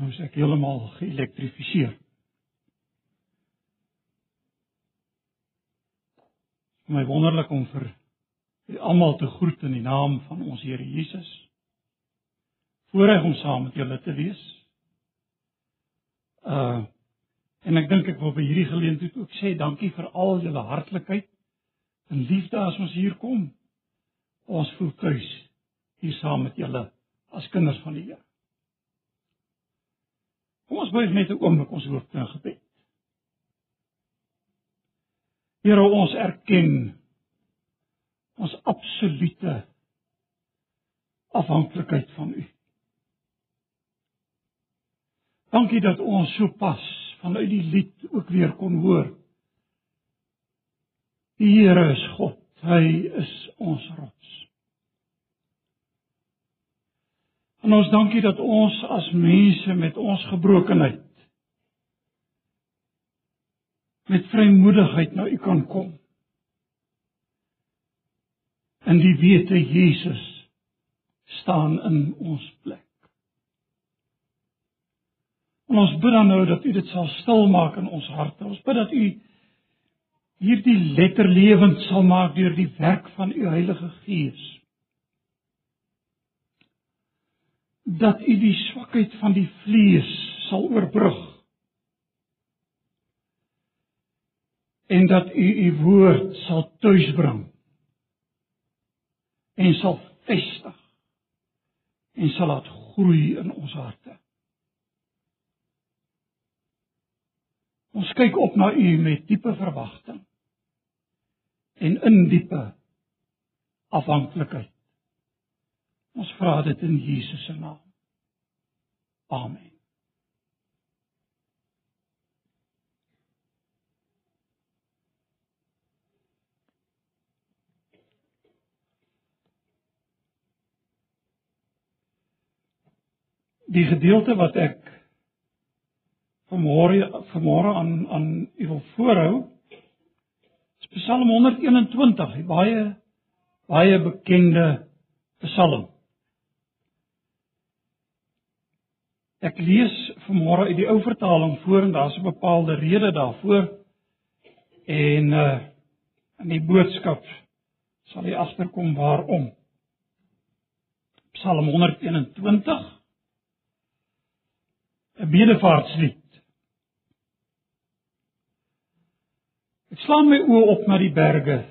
Nou is ek heeltemal geelektrifiseer. My wonderlik om vir almal te groet in die naam van ons Here Jesus. Voorreg om saam met julle te wees. Uh en ek dink ek wil by hierdie geleentheid ook sê dankie vir al julle hartlikheid en liefde as ons hier kom. Ons voel tuis hier saam met julle as kinders van die Here. Kom ons buig net 'n oomblik ons hoofde in gebed. Here ons erken ons absolute afhanklikheid van U. Dankie dat ons so pas vanuit die lied ook weer kon hoor. Die Here is God, hy is ons rots. En ons dankie dat ons as mense met ons gebrokenheid met vrymoedigheid na U kan kom. En die wete Jesus staan in ons plek. En ons bid dan nou dat U dit sal stil maak in ons harte. Ons bid dat U hierdie letter lewend sal maak deur die werk van U Heilige Gees. Dat U die swakheid van die vlees sal oorbrug. En dat U U woord sal tuisbring. En sal vestig. En sal laat groei in ons harte. Ons kyk op na U met diepe verwagting en in diepe afhanklikheid. Ons vra dit in Jesus se naam. Amen. Die gedeelte wat ek vanmôre vanmôre aan aan u wil voorhou Psalm 121, 'n baie baie bekende Psalm. Ek lees vanmôre uit die ou vertaling voor en daar's 'n bepaalde rede daarvoor. En uh in die boodskap sal jy agterkom waarom. Psalm 121 'n bedevaartslied. Ek slaan my oë op na die berge.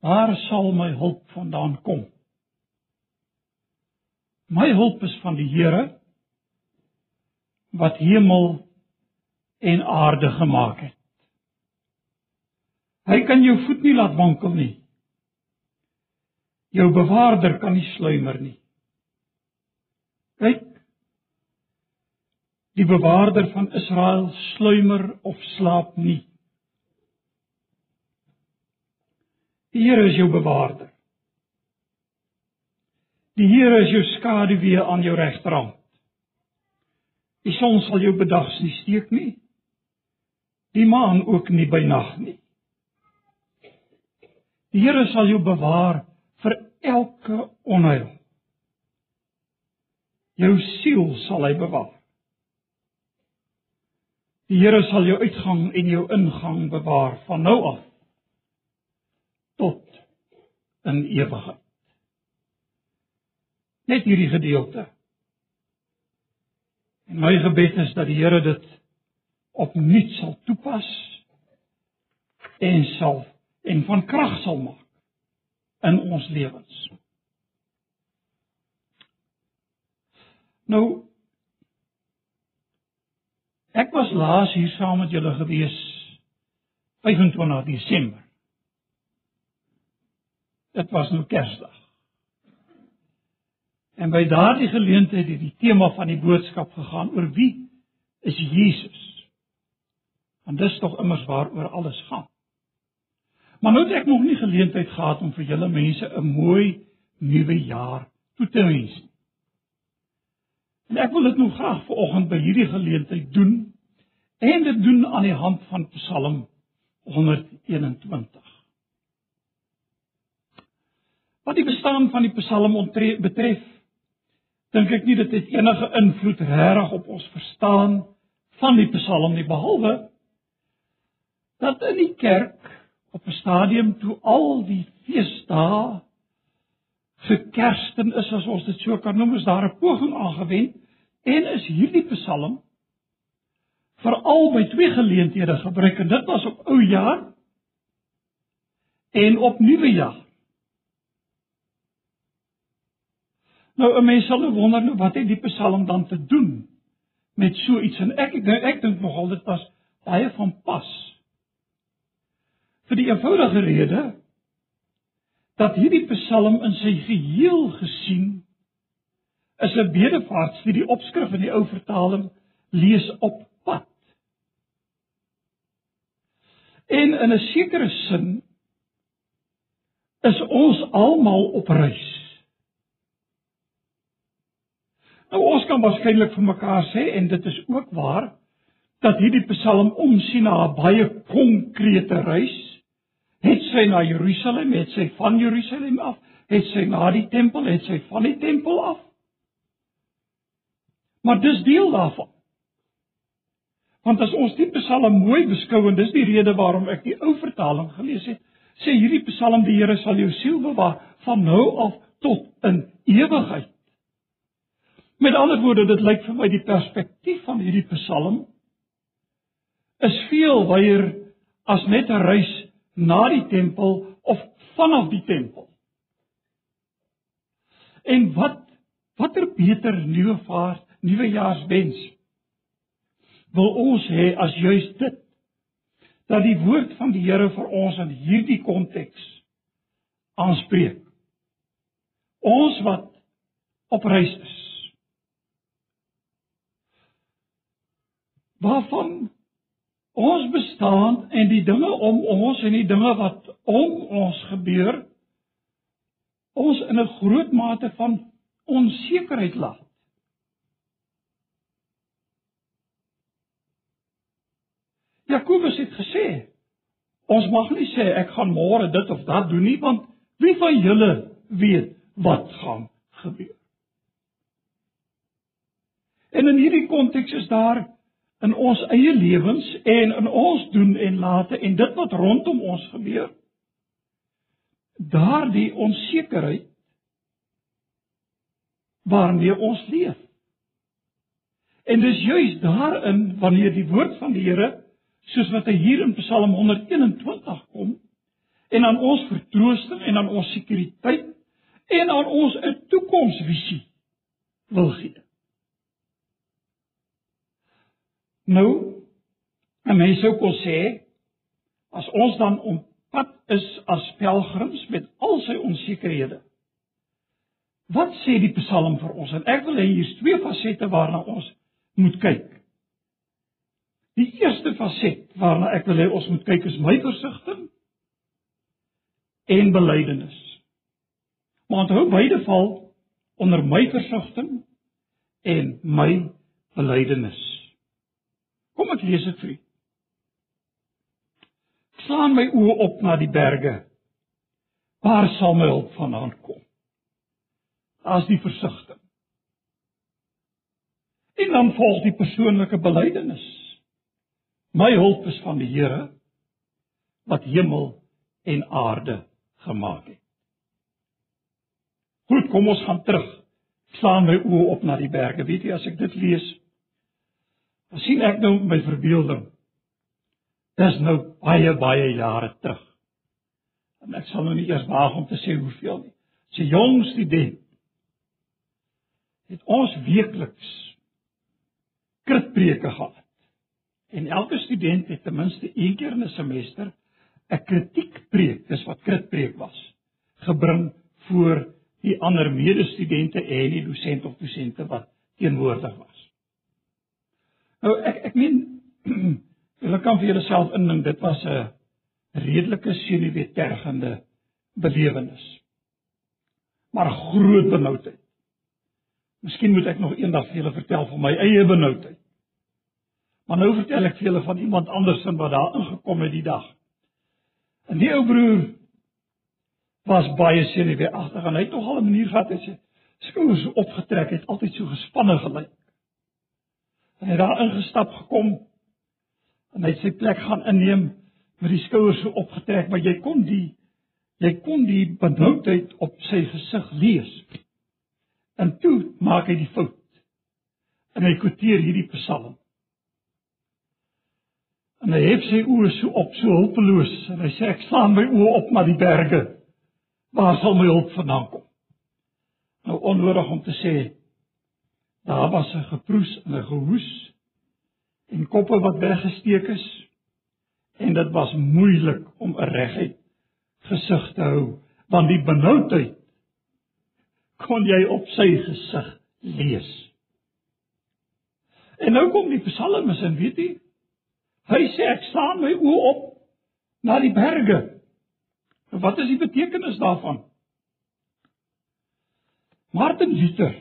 Waar sal my hulp vandaan kom? My hulp is van die Here wat hemel en aarde gemaak het. Hy kan jou voet nie laat wankel nie. Jou bewaarder kan nie sluimer nie. Kyk. Die bewaarder van Israel sluimer of slaap nie. Die Here is jou bewaarder. Die Here is jou skaduwee aan jou regterhand. Die son sal jou bedags nie steek nie. Die maan ook nie by nag nie. Die Here sal jou bewaar vir elke onheil. Jou siel sal hy bewaar. Die Here sal jou uitgang en jou ingang bewaar van nou af tot in ewigheid. Net hierdie gedeelte. En my gebed is dat die Here dit opnuut sal toepas en sal en van krag sal maak in ons lewens. Nou ek was laas hier saam met julle gewees 25 Desember Dit was nou Kersdag. En by daardie geleentheid het die tema van die boodskap gegaan oor wie is Jesus? Want dis tog immers waaroor alles gaan. Maar nou het ek nog nie geleentheid gehad om vir julle mense 'n mooi nuwe jaar toe te wens nie. En ek wil dit nou graag vanoggend by hierdie geleentheid doen en dit doen aan die hand van Psalm 121. Wat die bestaan van die Psalm betref, dink ek nie dit het enige invloed regtig op ons verstaan van die Psalm nie behalwe dat in die kerk op 'n stadium toe al die feesdae gekersten is as ons dit so kan noem, is daar 'n poging aangewend en is hierdie Psalm veral by twee geleenthede gebruik en dit was op ou jaar en op nuwe jaar. Nou 'n mens sal nou wonder nou wat het die Psalm dan te doen met so iets en ek ek, ek dink nogal dit was baie van pas. Vir die eenvoudige rede dat hierdie Psalm in sy geheel gesien is 'n bedevaart vir die opskrif in die ou vertaling lees op pad. En in 'n sekere sin is ons almal op reis. Nou ons kan waarskynlik vir mekaar sê en dit is ook waar dat hierdie Psalm omsien na 'n baie konkrete reis. Het sy na Jerusalem, het sy van Jerusalem af, het sy na die tempel, het sy van die tempel af. Maar dis deel daarvan. Want as ons die Psalm mooi beskou en dis die rede waarom ek die ou vertaling gelees het, sê hierdie Psalm die Here sal jou siel bewaar van nou af tot in ewigheid. Met ander woorde, dit lyk vir my die perspektief van hierdie Psalm is veel wyer as net 'n reis na die tempel of vanaf die tempel. En wat watter beter nuwe vaart, nuwe jaarswens wil ons hê as juis dit dat die woord van die Here vir ons in hierdie konteks aanspreek. Ons wat op reis is waarvan ons bestaan en die dinge om ons en die dinge wat om ons gebeur ons in 'n groot mate van onsekerheid laat. Jakobus het gesê ons mag nie sê ek gaan môre dit of dat doen nie want wie van julle weet wat gaan gebeur. En in hierdie konteks is daar in ons eie lewens en in ons doen en late en dit wat rondom ons gebeur. Daardie onsekerheid waarmee ons leef. En dis juis daarin wanneer die woord van die Here soos wat hy hier in Psalm 121 kom en aan ons vertroosting en aan ons sekuriteit en aan ons 'n toekomsvisie wil gee Nou, 'n mens sou kon sê as ons dan op pad is as pelgrims met al sy onsekerhede. Wat sê die Psalm vir ons? En ek wil hê hier's twee fasette waarna ons moet kyk. Die eerste faset waarna ek wil hê ons moet kyk is my versigtiging en belydenis. Maar onthou beide val onder my versigtiging en my belydenis. Kom ek lees dit vir u. Slaan my oë op na die berge. Waar sal my hulp vandaan kom? As die versigtiging. En dan volg die persoonlike belydenis. My hulp is van die Here wat hemel en aarde gemaak het. Goed, kom ons gaan terug. Slaan my oë op na die berge. Weet jy as ek dit lees, Dan sien ek nou my verbeelding. Dis nou baie baie jare terug. En ek sal nou nie eers waag om te sê hoeveel nie. Sy jong student het ons weekliks kritpreke gehad. En elke student het ten minste een keer in 'n semester 'n kritiekpreek, dis wat kritpreek was, gebring voor die ander medestudente en die dosent of dosente wat teenwoordig was. Nou ek ek meen julle kan vir julleself indink dit was 'n redelike senuweetergende belewenis. Maar groot benoudheid. Miskien moet ek nog eendag vir julle vertel van my eie benoudheid. Maar nou vertel ek vir julle van iemand anders wat daar ingekom het die dag. En die ou broer was baie senuweeagtig en hy het tog al 'n manier gehad hy sê skouers opgetrek het, altyd so gespanne gelyk. En hy het daar ingestap gekom en hy sy plek gaan inneem met die skouers so opgetrek, maar jy kon die jy kon die benoudheid op sy gesig lees. En toe maak hy die fout. En hy quoteer hierdie Psalm. En hy het sy oë so op, so hulpeloos en hy sê ek slaan my oë op na die berge. Waar sal my hulp vandaan kom? Nou onnodig om te sê daar was 'n geproes en 'n gehoes en koppe wat weggesteek is en dit was moeilik om 'n reguit gesig te hou want die benoudheid kon jy op sy gesig lees. En nou kom die psalmis en weet jy hy sê ek staan my oë op na die berge. Wat is die betekenis daarvan? Martin Luther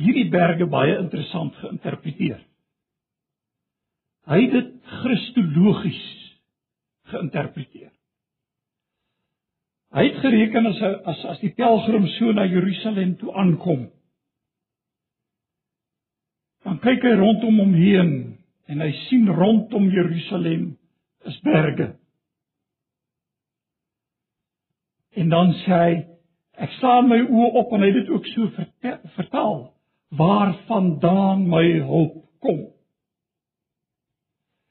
hierdie berge baie interessant geïnterpreteer. Hy het dit kristologies geïnterpreteer. Hy het gereken as as as die pelgrim so na Jerusalem toe aankom. Dan kyk hy rondom hom heen en hy sien rondom Jerusalem is berge. En dan sê hy Ek staan my oë op en hy het dit ook so vertaal waarvandaan my hulp kom.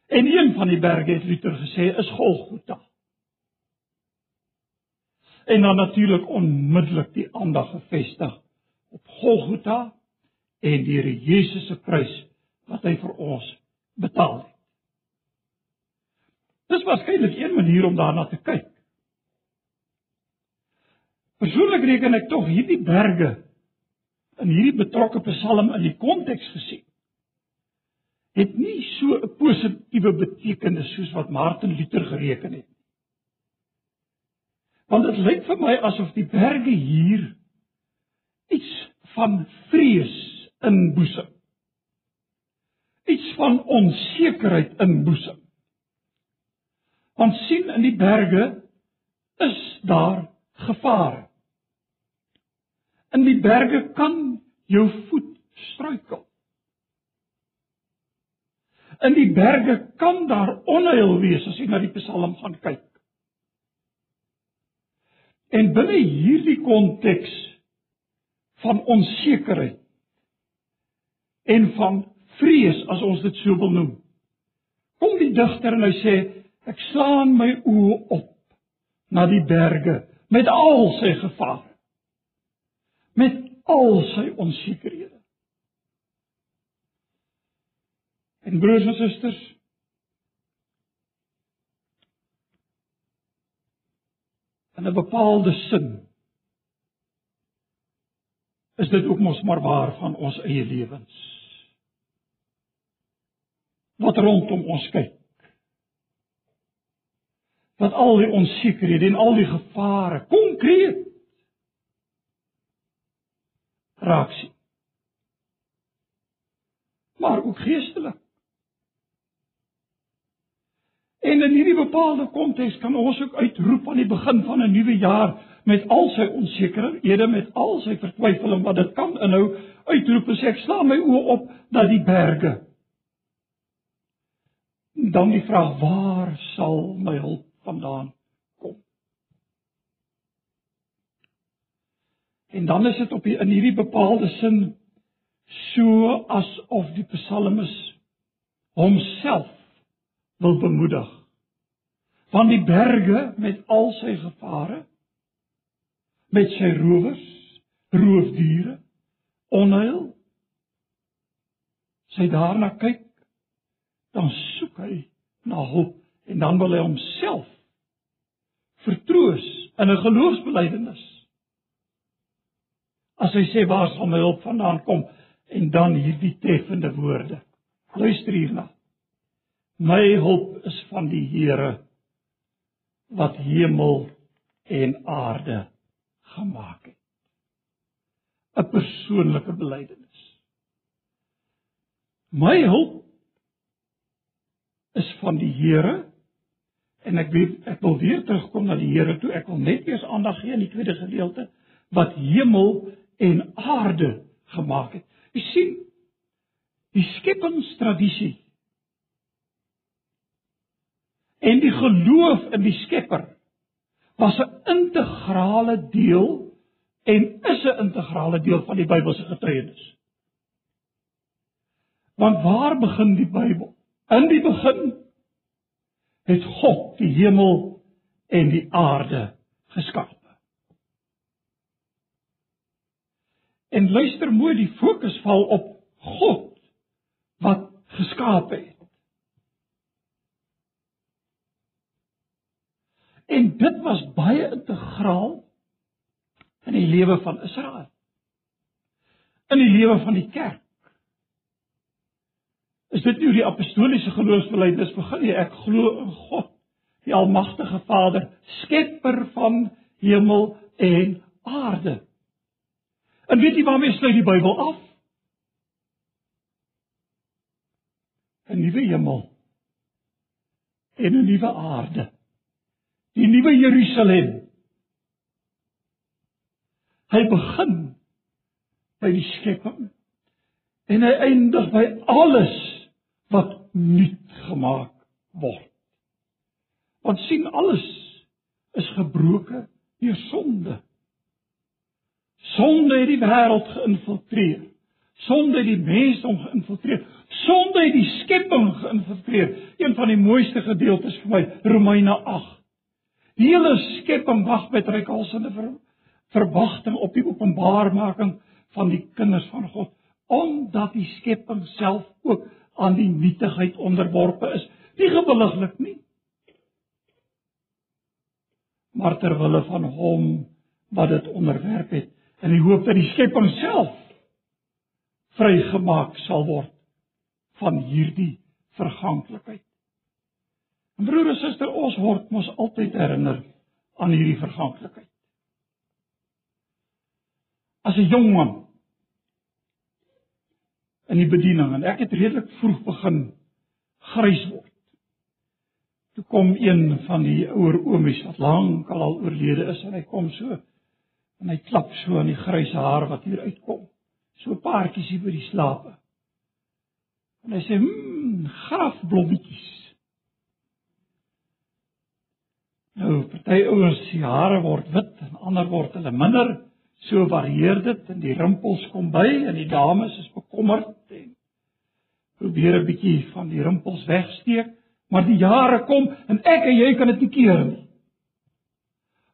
En een van die berge het Luther gesê is Golgotha. En dan natuurlik onmiddellik die aandag gefestig op Golgotha en die Here Jesus se prys wat hy vir ons betaal het. Dis waarskynlik een manier om daarna te kyk. Persoonlik reken ek tog hierdie berge in hierdie betrokke Psalm in die konteks gesien het nie so 'n positiewe betekenis soos wat Martin Luther gereken het. Want dit lyk vir my asof die berge hier iets van vrees inboesem. Iets van onsekerheid inboesem. Want sien in die berge is daar gevare. In die berge kan jou voet struikel. In die berge kan daar onheil wees as jy na die Psalm gaan kyk. En binne hierdie konteks van onsekerheid en van vrees as ons dit so wil noem. Kom die digter en hy sê ek slaan my oë op na die berge met al sy gevare met al sy onsekerhede. En broers en susters, in 'n bepaalde sin is dit ook mos maar waar van ons eie lewens. Wat rondom ons kyk. Wat al die onsekerhede en al die gevare konkreet raak sien. Maar ook geestelik. En in hierdie bepaalde konteks kan ons ook uitroep aan die begin van 'n nuwe jaar met al sy onsekerhede, met al sy vertwyfeling wat dit kan inhou, uitroep en sê ek slaan my oë op na die berge. Dan die vraag, waar sal my hulp vandaan En dan is dit op die, in hierdie bepaalde sin so asof die psalmis homself wil bemoedig. Van die berge met al sy gevare, met sy rowers, roofdiere, onheil. Sy daarna kyk, dan soek hy na hulp en dan wil hy homself vertroos in 'n geloofsbelijdenis as hy sê waar sal my hulp vandaan kom en dan hierdie treffende woorde. Luister hierna. My hulp is van die Here wat hemel en aarde gemaak het. 'n Persoonlike belydenis. My hulp is van die Here en ek weet ek wil weer terugkom na die Here toe ek wil net eers aandag gee aan die tweede gedeelte wat hemel en aarde gemaak het. Jy sien, die skepingstradisie en die geloof in die Skepper was 'n integrale deel en is 'n integrale deel van die Bybelse getuienis. Want waar begin die Bybel? In die begin het God die hemel en die aarde geskaap. En luister mooi, die fokus val op God wat geskaap het. En dit was baie integraal in die lewe van Israel. In die lewe van die kerk. Is dit nie die apostoliese geloofsbelijdenis begin nie? Ek glo in God, die almagtige Vader, skepper van hemel en aarde. En weet jy waarmee sluit die Bybel af? 'n Nuwe hemel en 'n nuwe aarde. Die nuwe Jerusalem. Hy begin by die skepping en hy eindig by alles wat nuut gemaak word. Want sien alles is gebroke deur sonde. Sonde het die wêreld geïnfiltreer. Sonde het die mens om geïnfiltreer. Sonde het die skepping geïnfiltreer. Een van die mooiste gedeeltes vir my, Romeine 8. Die hele skepping wag met reikhalsende ver, verwagting op die openbarmaking van die kinders van God, omdat die skepping self ook aan die nietigheid onderworpe is. Nie gewilliglik nie. Maar ter wille van hom wat dit onderwerp het in die hoop dat die skepping self vrygemaak sal word van hierdie verganklikheid. En broer en suster, ons word mos altyd herinner aan hierdie verganklikheid. As 'n jong man in die bediening en ek het redelik vroeg begin grys word. Toe kom een van die ouer oomies wat lank al oorlede is en hy kom so en hy klap so aan die grys haar wat hier uitkom. So paartjies hier by die slape. En hy sê, "Mmm, grafblommetjies." Nou, party ouens se hare word wit en ander word hulle minder. So varieer dit en die rimpels kom by en die dames is bekommerd en probeer 'n bietjie van die rimpels wegsteek, maar die jare kom en ek en jy kan dit nie keer nie.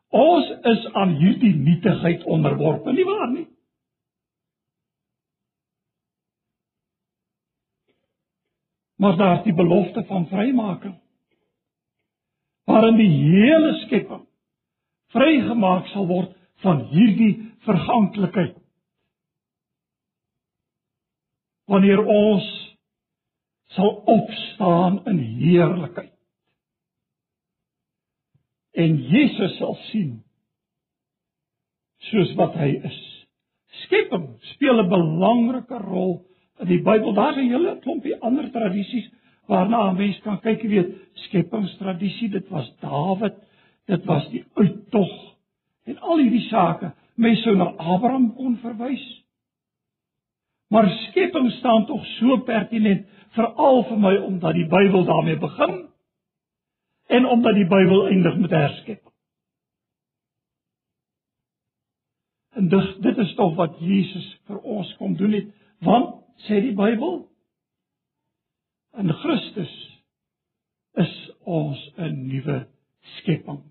Ons is aan hierdie nietigheid onderworpe, nie waar nie? Maar daar is die belofte van vrymaking. Waarin die hele skepping vrygemaak sal word van hierdie verganklikheid. Wanneer ons sal opstaan in heerlikheid en Jesus sal sien soos wat hy is. Skepping speel 'n belangrike rol in die Bybel. Daar's 'n hele klompie ander tradisies waarna 'n mens kan kyk, jy weet, skepingstradisie, dit was Dawid, dit was die uittog en al hierdie sake. Mense sou na Abraham kon verwys. Maar skepping staan tog so pertinent veral vir my omdat die Bybel daarmee begin en omdat die Bybel eindig met herskep. En dis dit is tog wat Jesus vir ons kom doen het, want sê die Bybel in Christus is ons 'n nuwe skepping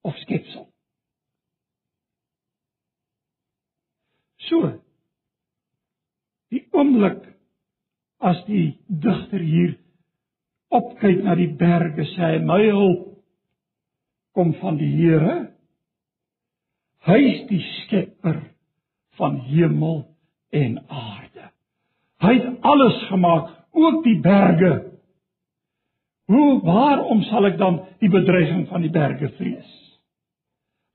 of skepsel. So die oomblik as die digter hier opkyk na die berge sê hy my hulp kom van die Here. Hy is die skepper van hemel en aarde. Hy het alles gemaak, ook die berge. Hoe waarom sal ek dan die bedreiging van die berge vrees?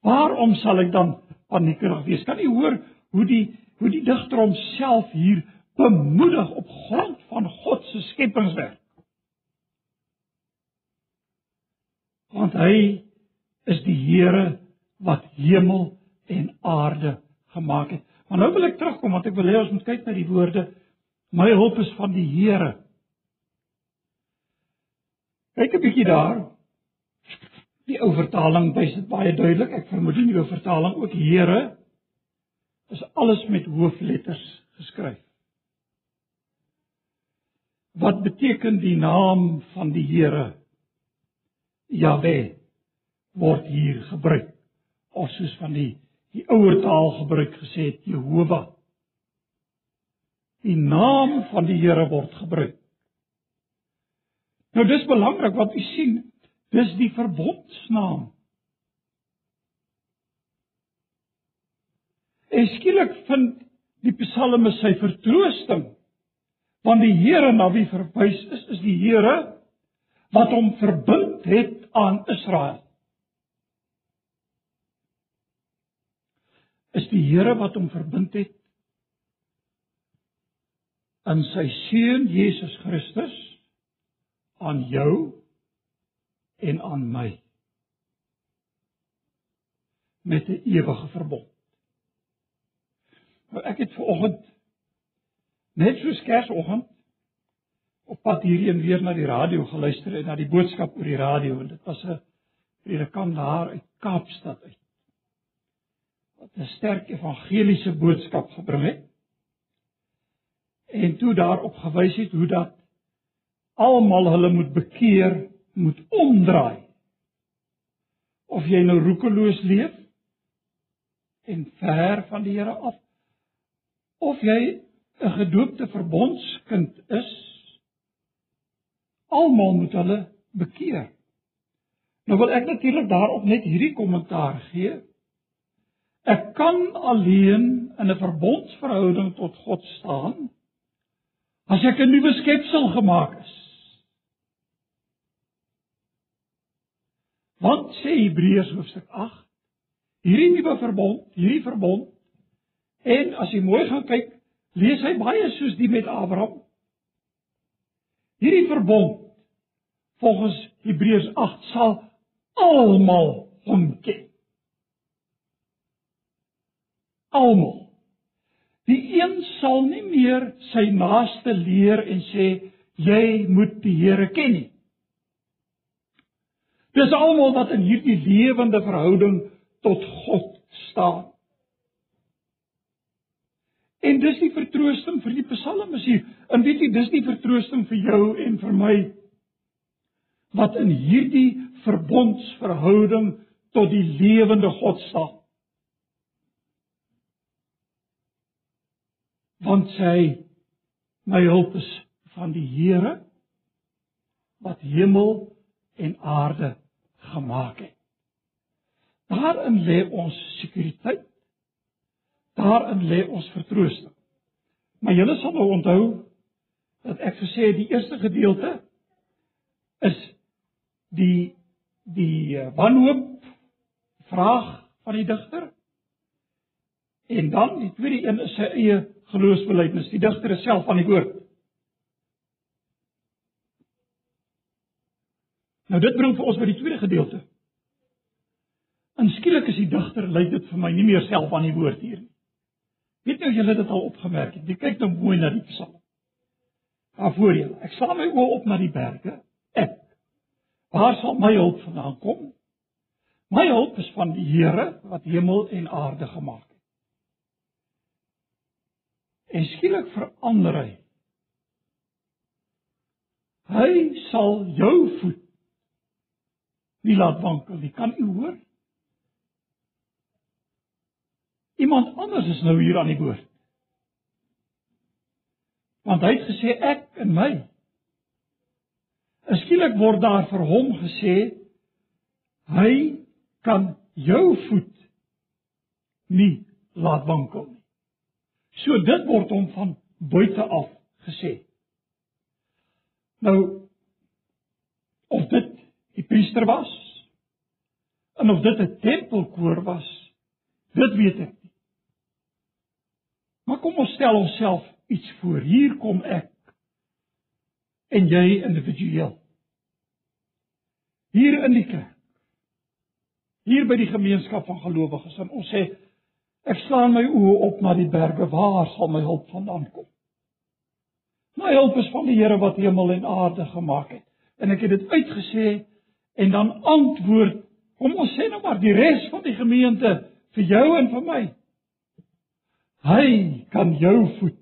Waarom sal ek dan paniekerig wees? Kan u hoor hoe die hoe die digter homself hier bemoedig op grond van God se skepingswerk? Want hy is die Here wat hemel en aarde gemaak het. Maar nou wil ek terugkom want ek wil hê ons moet kyk na die woorde my hulp is van die Here. Kyk 'n bietjie daar. Die ou vertaling wys dit baie duidelik. Ek vermoed die nuwe vertaling ook Here is alles met hoofletters geskryf. Wat beteken die naam van die Here? Jahwe word hier gebruik. Of soos van die die ouer taal gebruik gesê het Jehovah. Die naam van die Here word gebruik. Nou dis belangrik wat u sien, dis die verbondsnaam. En skielik vind die psalme sy vertroosting want die Here na wie verwys is is die Here wat hom verbind het aan Israel. Is die Here wat hom verbind het aan sy seun Jesus Christus aan jou en aan my met 'n ewige verbond. Maar ek het vanoggend net so skersoggend op pad hierheen weer na die radio geluister en na die boodskap oor die radio en dit was 'n predikant daar uit Kaapstad uit. Wat 'n sterk evangeliese boodskap gebring het. En toe daarop gewys het hoe dat almal hulle moet bekeer, moet omdraai. Of jy nou roekeloos leef en ver van die Here af of jy 'n gedoopte verbondskind is, almal moet hulle bekeer. Nou wil ek natuurlik daarop net hierdie kommentaar gee. Ek kan alleen in 'n verbondsverhouding tot God staan as ek 'n nuwe skepsel gemaak is. Want sê Hebreërs hoofstuk 8, hierdie nuwe verbond, hierdie verbond en as jy mooi gaan kyk lees hy baie soos die met Abraham. Hierdie verbond volgens Hebreërs 8 sal almal hom ken. Almal. Die een sal nie meer sy naaste leer en sê jy moet die Here ken nie. Dis almal wat in hierdie lewende verhouding tot God staan. En dis die vertroosting vir die psalmes hier. En weet jy, dis die vertroosting vir jou en vir my wat in hierdie verbondsverhouding tot die lewende God staan. Want sy my hulp is van die Here wat hemel en aarde gemaak het. Daarin lê ons sekuriteit Daarin lê ons vertroosting. Maar julle sal nou onthou dat ek gesê het die eerste gedeelte is die die eh, wanhoop vraag van die digter. En dan die tweede een is sy eie geloofsbelijdenis. Die digter is self van die woord. Nou dit bring vir ons by die tweede gedeelte. Inskielik is die digter lyk dit vir my nie meer self aan die woord hier nie. Weet nou julle dit al opgemerk het? Jy kyk nou mooi na die Psalm. Daar voor jou. Ek slaan my oë op na die berge. Ek. Waar sal my hulp vandaan kom? My hulp is van die Here wat hemel en aarde gemaak het. En skielik verander hy. Hy sal jou voet nie laat wankel nie. Kan u hoor? Iemand anders is nou hier aan die woord. Want hy het gesê ek en my. Skielik word daar vir hom gesê hy kan jou voet nie laat wankel nie. So dit word hom van buite af gesê. Nou of dit die priester was en of dit 'n tempelkoor was, dit weet ek Maar kom ons stel onsself iets voor. Hier kom ek en jy individueel. Hier in die kerk. Hier by die gemeenskap van gelowiges en ons sê Ek slaan my oë op na die berge, waar sal my hulp vandaan kom? My hulp is van die Here wat hemel en aarde gemaak het. En ek het dit uitgesê en dan antwoord, kom ons sê nou maar die res van die gemeente vir jou en vir my. Hy kan jou voet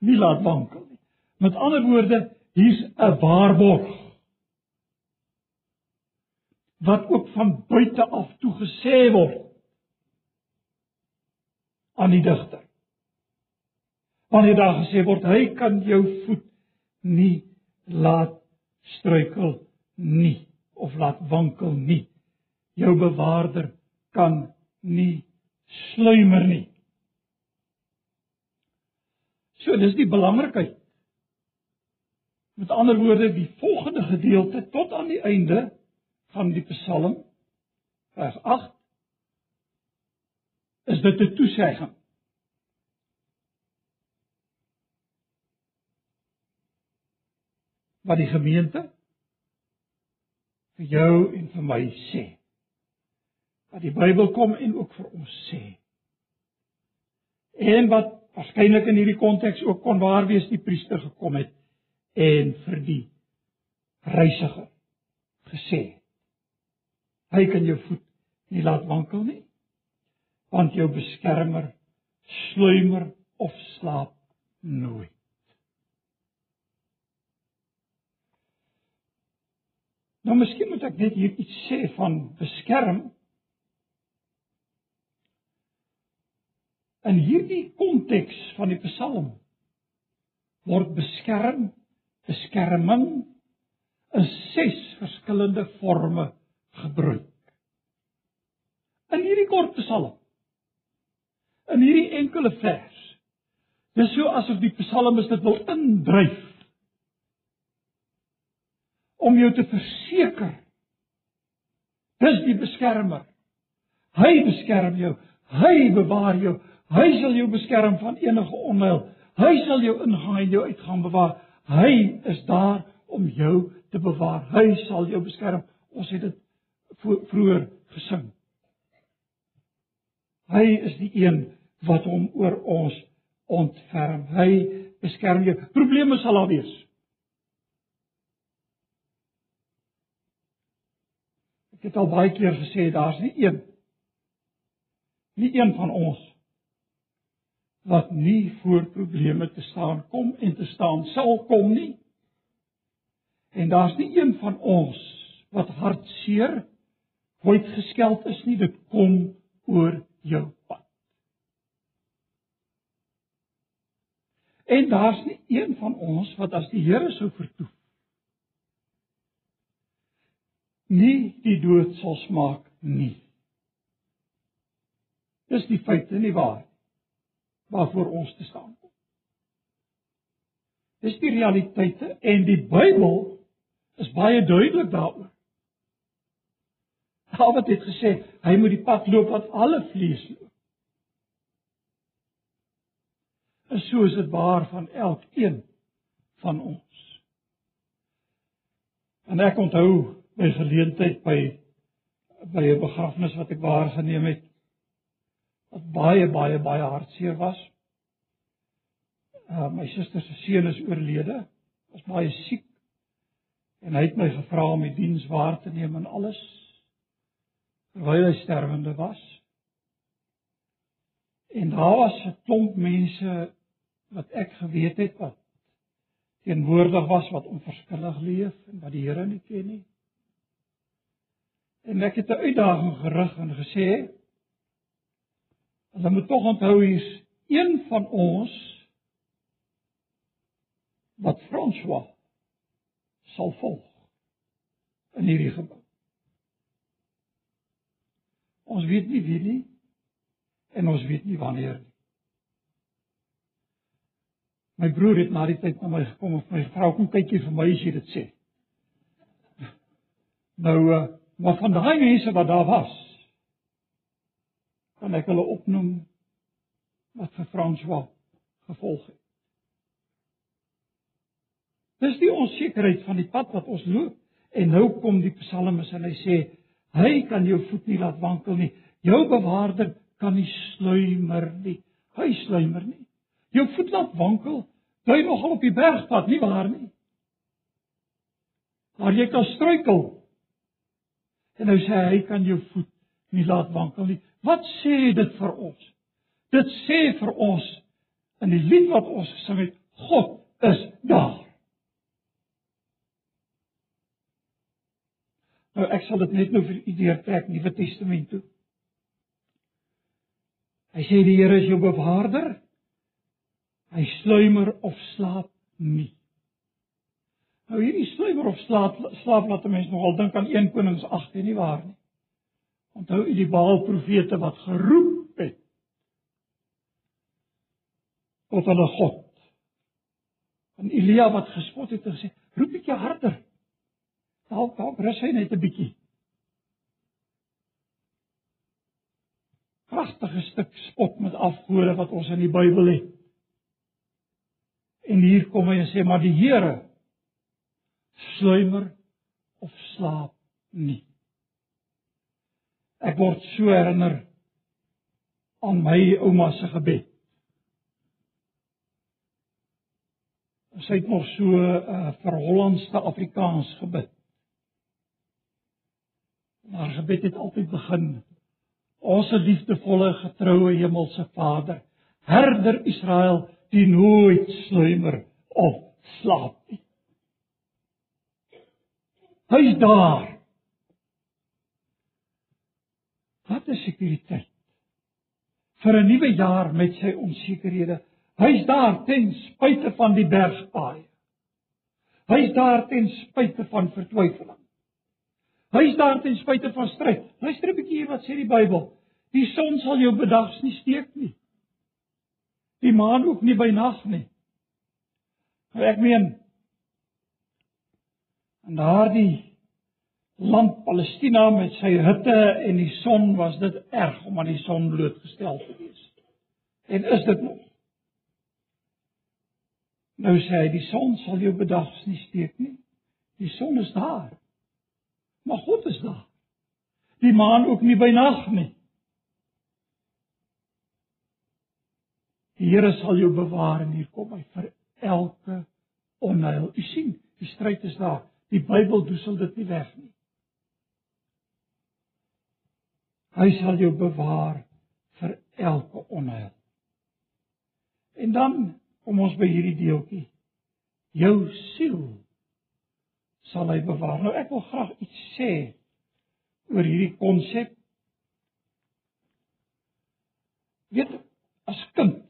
nie laat wankel nie. Met ander woorde, hier's 'n waarborg wat ook van buite af toe gesê word aan die digter. Wanneer daar gesê word hy kan jou voet nie laat struikel nie of laat wankel nie. Jou bewaarder kan nie sluimer nie. So dis die belangrikheid. Met ander woorde, die volgende gedeelte tot aan die einde van die Psalm vers 8 is dit 'n toesegging. Wat die gemeente vir jou en vir my sê. Wat die Bybel kom en ook vir ons sê. En wat waarskynlik in hierdie konteks ook kon waar wees die priester gekom het en vir die reisiger gesê. Hy kan jou voet nie laat wankel nie want jou beskermer sluimer of slaap nooit. Nou miskien moet ek net hier iets sê van beskerm. In hierdie konteks van die Psalm word beskerm, beskerming in ses verskillende forme gebruik. In hierdie kort Psalm in hierdie enkele vers. Dis so asof die psalmis dit wil indryf om jou te verseker dis die beskermer. Hy beskerm jou. Hy bewaar jou. Hy sal jou beskerm van enige onheil. Hy sal jou ingang en jou uitgang bewaar. Hy is daar om jou te bewaar. Hy sal jou beskerm. Ons het dit vroeër gesing. Hy is die een wat hom oor ons ontferm. Hy beskerm jou. Probleme sal daar wees. Ek het al baie keer gesê daar's nie een nie een van ons wat nie voor probleme te staan kom en te staan sal kom nie. En daar's nie een van ons wat hartseer ooit geskeld is nie. Dit kom oor jou pad. En daar's nie een van ons wat as die Here sou vertoef nie die dood sal smaak nie. Dis die feite nie waar waarvoor ons te staan kom. Dis die realiteite en die Bybel is baie duidelik daaroor. Dawid het gesê hy moet die pad loop wat alle vlees loop. En so is dit waar van elkeen van ons. En ek onthou by geleentheid by by 'n begrafnis wat ek waargeneem het wat baie baie baie hartseer was. Uh, my suster se seun is oorlede. Was baie siek. En hy het my gevra om die diens waar te neem en alles terwyl hy sterwende was. En daar was 'n klomp mense wat ek geweet het wat teenwoordig was wat onverskillig leef en wat die Here nie ken nie. En ek het 'n uitdaging gerig en gesê hulle moet tog onthou hier's een van ons wat François sal volg in hierdie gebou. Ons weet nie wie nie en ons weet nie wanneer nie. My broer het na die tyd na my gekom en my vrou kom kyk hier vir my as jy dit sê. Nou uh, maar van daai mense wat daar was kan ek hulle opnoem wat vir François gevolg het. Dis die onsekerheid van die pad wat ons loop en nou kom die psalmis en hy sê hy kan jou voet nie laat wankel nie. Jou bewaarder kan nie sluimer nie. Hy sluimer nie. Jou voet laat wankel, jy nogal op die bergpad, nie waar nie? Maar jy kan struikel. En nou sê hy kan jou voet nie laat wankel nie. Wat sê dit vir ons? Dit sê vir ons in die lied wat ons het, God is daar. Nou ek sal dit net nou vir u deurtrek Nuwe Testament toe. Hy sê die Here is jou bewaarder. Hy sluimer of slaap nie. Nou hierdie sluimer of slaap slaap laat 'n mens nogal dink aan 1 Konings 8 en nie waar nie. Onthou u die Baal profete wat geroep het tot hulle God. En Elia wat gespot het en gesê, "Roep bietjie harder." Dalk dalk rus hy net 'n bietjie. Pragtige stuk spot met afgode wat ons in die Bybel het. En hier kom hy en sê maar die Here sluimer of slaap nie. Ek word so herinner aan my ouma se gebed. Sy het nog so uh, verhollandste Afrikaans gebid. Maar gebed het altyd begin. Ons liefdevolle getroue hemelse Vader, herder Israel, die nooit sluimer of slaap nie. Hy's daar. Wat is sekuriteit? Vir 'n nuwe jaar met sy onsekerhede. Hy's daar ten spyte van die bergpaaie. Hy's daar ten spyte van vertwyfeling. Hy is daar ten spyte van stryd. Luister 'n bietjie hier wat sê die Bybel. Die son sal jou bedags nie steek nie. Die maan ook nie by nag nie. Nou ek meen en daardie land Palestina met sy hitte en die son was dit erg om aan die son blootgestel te wees. En is dit nog? Nou sê hy die son sal jou bedags nie steek nie. Die son is daar. Maar God is daar. Die maan ook nie by nag nie. Die Here sal jou bewaar en hier kom hy vir elke onheil. U sien, die stryd is daar. Die Bybel doesel dit nie weg nie. Hy sal jou bewaar vir elke onheil. En dan kom ons by hierdie deeltjie. Jou siel sal hy bewaar. Nou ek wil graag iets sê oor hierdie konsep. Weet as kind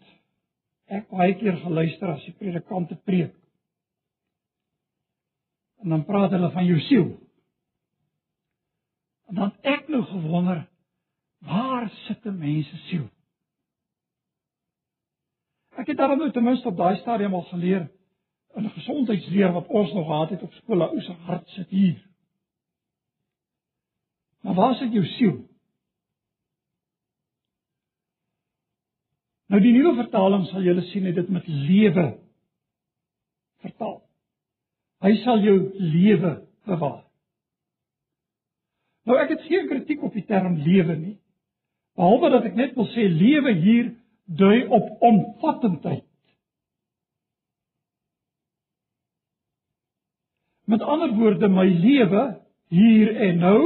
ek baie keer geluister as die predikante preek. En dan praat hulle van jou siel. En dan ek nou gewonder waar sit 'n mens se siel? Ek het daarom nou ten minste op daai stadium al geleer 'n gesondheidsleer wat ons nog gehad het op skool, ou se hart sit hier. Maar waar sit jou siel? Nou die nuwe vertaling sal julle sien dit met lewe vertaal. Hy sal jou lewe bewaar. Nou ek het geen kritiek op die term lewe nie. Behalwe dat ek net wil sê lewe hier dui op omvattendheid. Met ander woorde my lewe hier en nou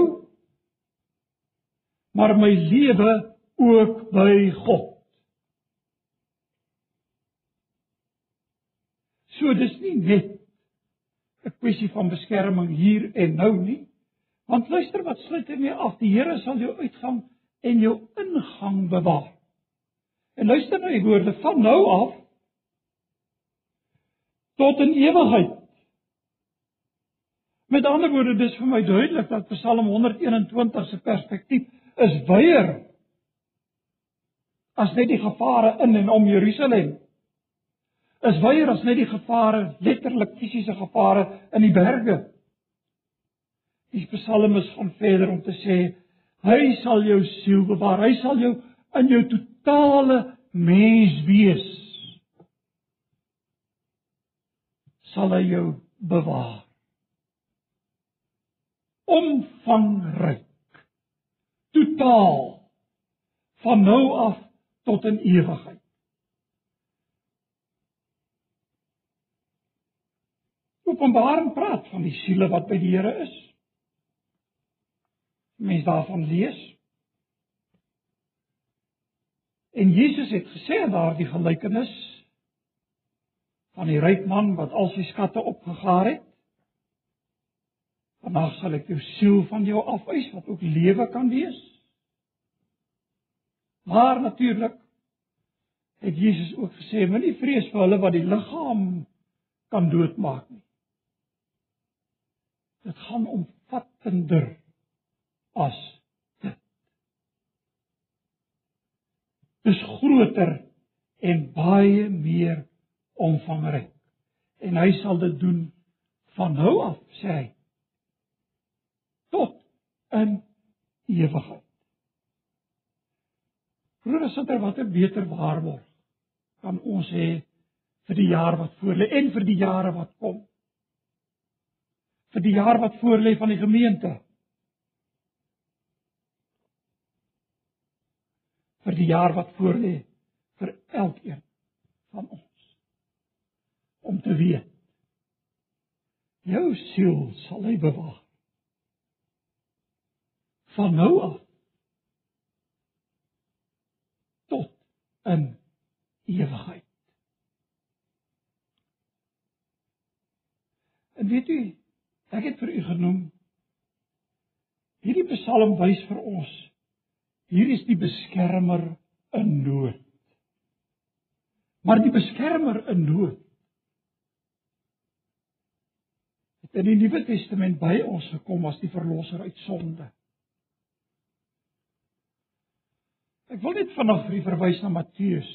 maar my lewe ook by God. So dis nie net 'n kwessie van beskerming hier en nou nie. Want luister wat sluit hy mee af? Die Here sal jou uitgang en jou ingang bewaar. En luister nou die woorde van nou af tot in ewigheid. Met ander woorde, dis vir my duidelik dat Psalm 121 se perspektief is wyer as net die gevare in en om Jerusalem. Is wyer as net die gevare, letterlik fisiese gevare in die berge. Die Psalm is van verder om te sê hy sal jou siel bewaar. Hy sal jou in jou totale mens wees. Sal hy jou bewaar omvangryk totaal van nou af tot in ewigheid. Openbaring praat van die siele wat by die Here is. Mens daarvan lees. En Jesus het gesê in daardie gelykenis van die ryk man wat al sy skatte opgegaar het. Vandag sal ek jou siel van jou afwys wat ook lewe kan wees. Maar natuurlik het Jesus ook gesê moenie vrees vir hulle wat die liggaam kan doodmaak nie. Dit gaan om vattender as dit. Dis groter en baie meer omvangryk. En hy sal dit doen van nou af, sê hy. Tot in ewigheid. Susters, wat 'n beter waarborg kan ons hê vir die jaar wat voorlê en vir die jare wat kom. Vir die jaar wat voorlê van die gemeente. Vir die jaar wat voorlê vir elkeen van ons om te weet. Jou siel sal hy bewaar. Van nou af tot in ewigheid. En weet u, ek het vir u genoem hierdie Psalm wys vir ons hier is die beskermer in nood. Maar die beskermer in nood in die Nuwe Testament by ons gekom as die verlosser uit sonde. Ek wil net vanaand vir u verwys na Matteus.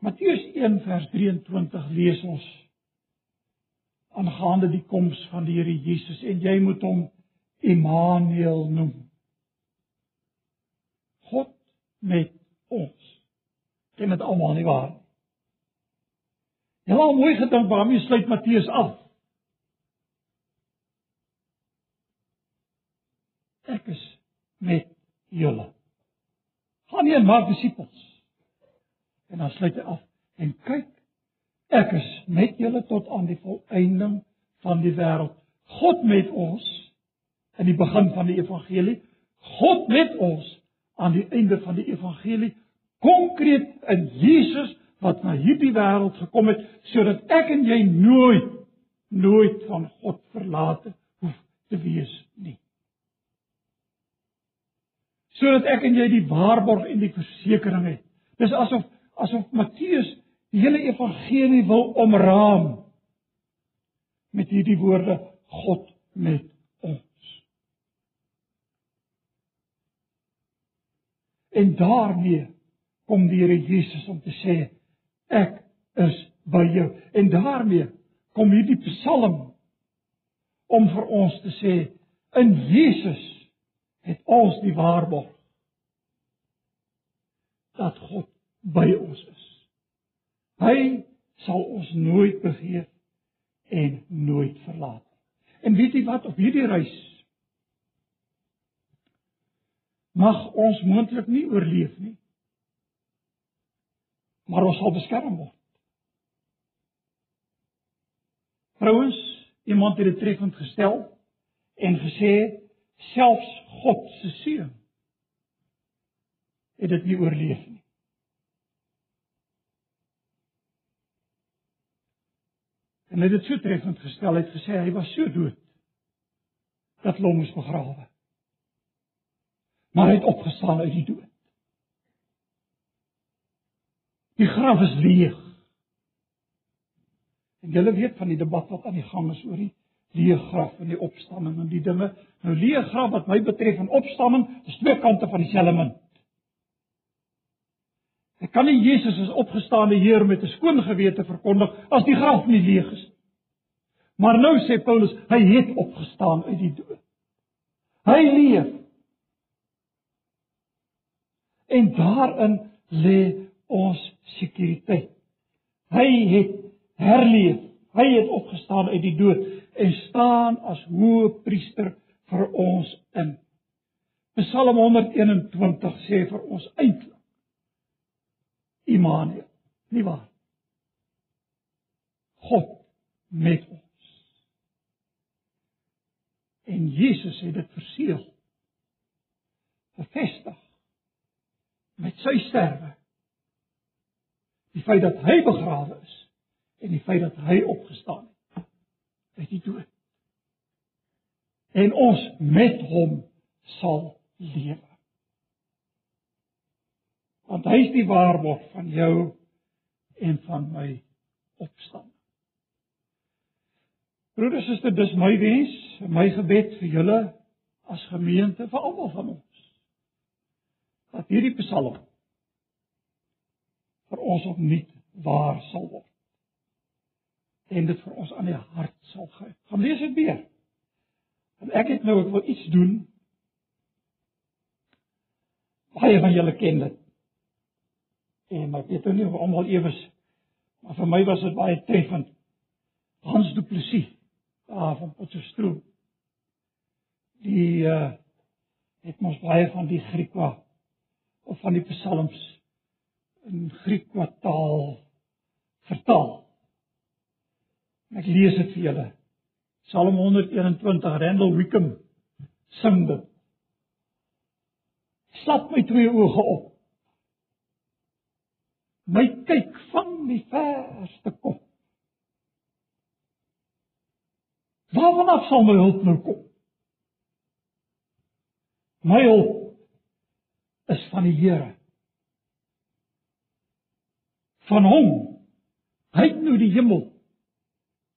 Matteus 1 vers 23 lees ons aangaande die koms van die Here Jesus en jy moet hom Immanuel noem. Met ons. Dit almal nie waar? Jy het al mooi gedink waarmee sluit Matteus af? ek is met julle. Gaan nie en maak disippels. En dan sluit hy af en kyk ek is met julle tot aan die volëinding van die wêreld. God met ons in die begin van die evangelie, God met ons aan die einde van die evangelie, konkreet in Jesus wat na hierdie wêreld gekom het sodat ek en jy nooit nooit van God verlate hoef te wees nie sodat ek en jy die waarborg en die versekering het. Dis asof asof Matteus die hele evangelie wil omraam met hierdie woorde God met ons. En daarmee kom die Here Jesus om te sê ek is by jou. En daarmee kom hierdie Psalm om vir ons te sê in Jesus het ons die waarborg dat God by ons is. Hy sal ons nooit begeer en nooit verlaat. En weet jy wat op hierdie reis mag ons moontlik nie oorleef nie. Maar ons sal beskerm word. Vrouens, iemand het dit treffend gestel en gesê selfs God se seun het dit nie oorleef nie. En hy het dit so treffend gestel, hy het gesê hy was so dood dat hom moes begrawe. Maar hy het opgestaan uit die dood. Die graf is leeg. En julle weet van die debat wat aan die gang is oor die leë graf en die opstanding en die dinge. Nou leë graf wat my betref en opstanding is twee kante van dieselfde munt. Ek kan nie Jesus as opgestaane Heer met 'n skoon gewete verkondig as die graf nie leeg is nie. Maar nou sê Paulus, hy het opgestaan uit die dood. Hy leef. En daarin lê ons sekuriteit. Hy het herleef. Hy het opgestaan uit die dood en staan as hoë priester vir ons in. Psalm 121 sê vir ons eintlik Immanuel, nie waar? God met ons. En Jesus het dit verseël. Bevestig met sy sterwe. Die feit dat hy begrawe is en die feit dat hy opgestaan het uit die dood. En ons met hom sal lewe. Want hy is die waarborg van jou en van my opstanding. Broeders en susters, dis my wens, my gebed vir julle as gemeente, vir almal van ons. Dat hierdie Psalm vir ons opnuut waar sal word. En dit vir ons aan die hart sal gryp. Gaan lees dit weer. En ek het nou ek wil iets doen. Baie van julle ken dit. En ek weet nou nie of almal ewes maar vir my was dit baie treffend. Hans Du Plessis daar van Potchefstroom. Die uh het mos baie van die Griekwa of van die psalms in Griekwa taal vertaal. Ek lees dit vir julle. Psalm 121 Randall Wickham sing dit. Slap my twee oë op. My kyk van die verste kop. Waarvan af sal my hulp nou kom? My hulp is van die Here. Van hom. Hy het nou die hemel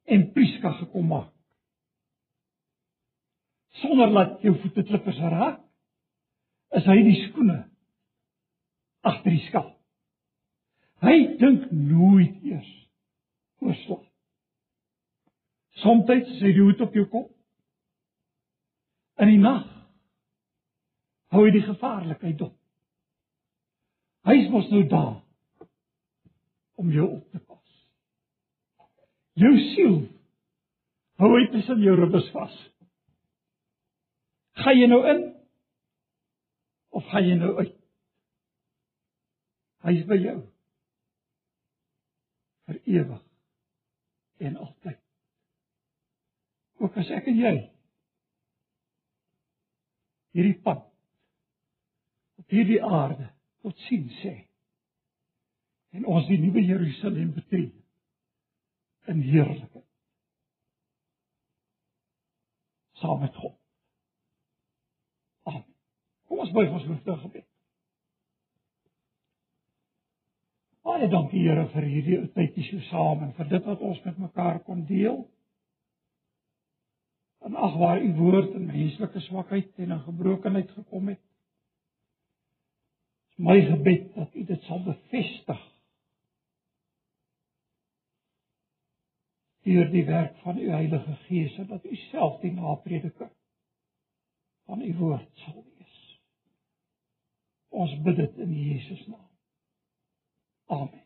en Priska gekom maak. Sonder dat jou voete klippers raak, is hy die skoene agter die skap. Hy dink nooit eers oor slag. Soms sê jy hoed op jou kop. In die nag hou jy die gevaarlikheid dop. Hy is mos nou daar om jou op te pas. Jou siel hou hy tussen jou ribbes vas. Gaan jy nou in of gaan jy nou uit? Hy is by jou vir ewig en altyd ook as ek en jy hierdie pad op hierdie aarde tot sien sê en ons die nuwe Jerusalem betree in heerlikheid saam met God. Amen. Kom ons buig ons hoofde gebed. Baie dankie Here vir hierdie tydjie so saam en vir dit wat ons met mekaar kon deel. En ag waar u woord in menslike swakheid en in gebrokenheid gekom het. Dis my gebed dat u dit sal bevestig. Deur die werk van u Heilige Gees en dat u self die naprediker van u woord sal wees. Ons bid dit in Jesus naam. Amen.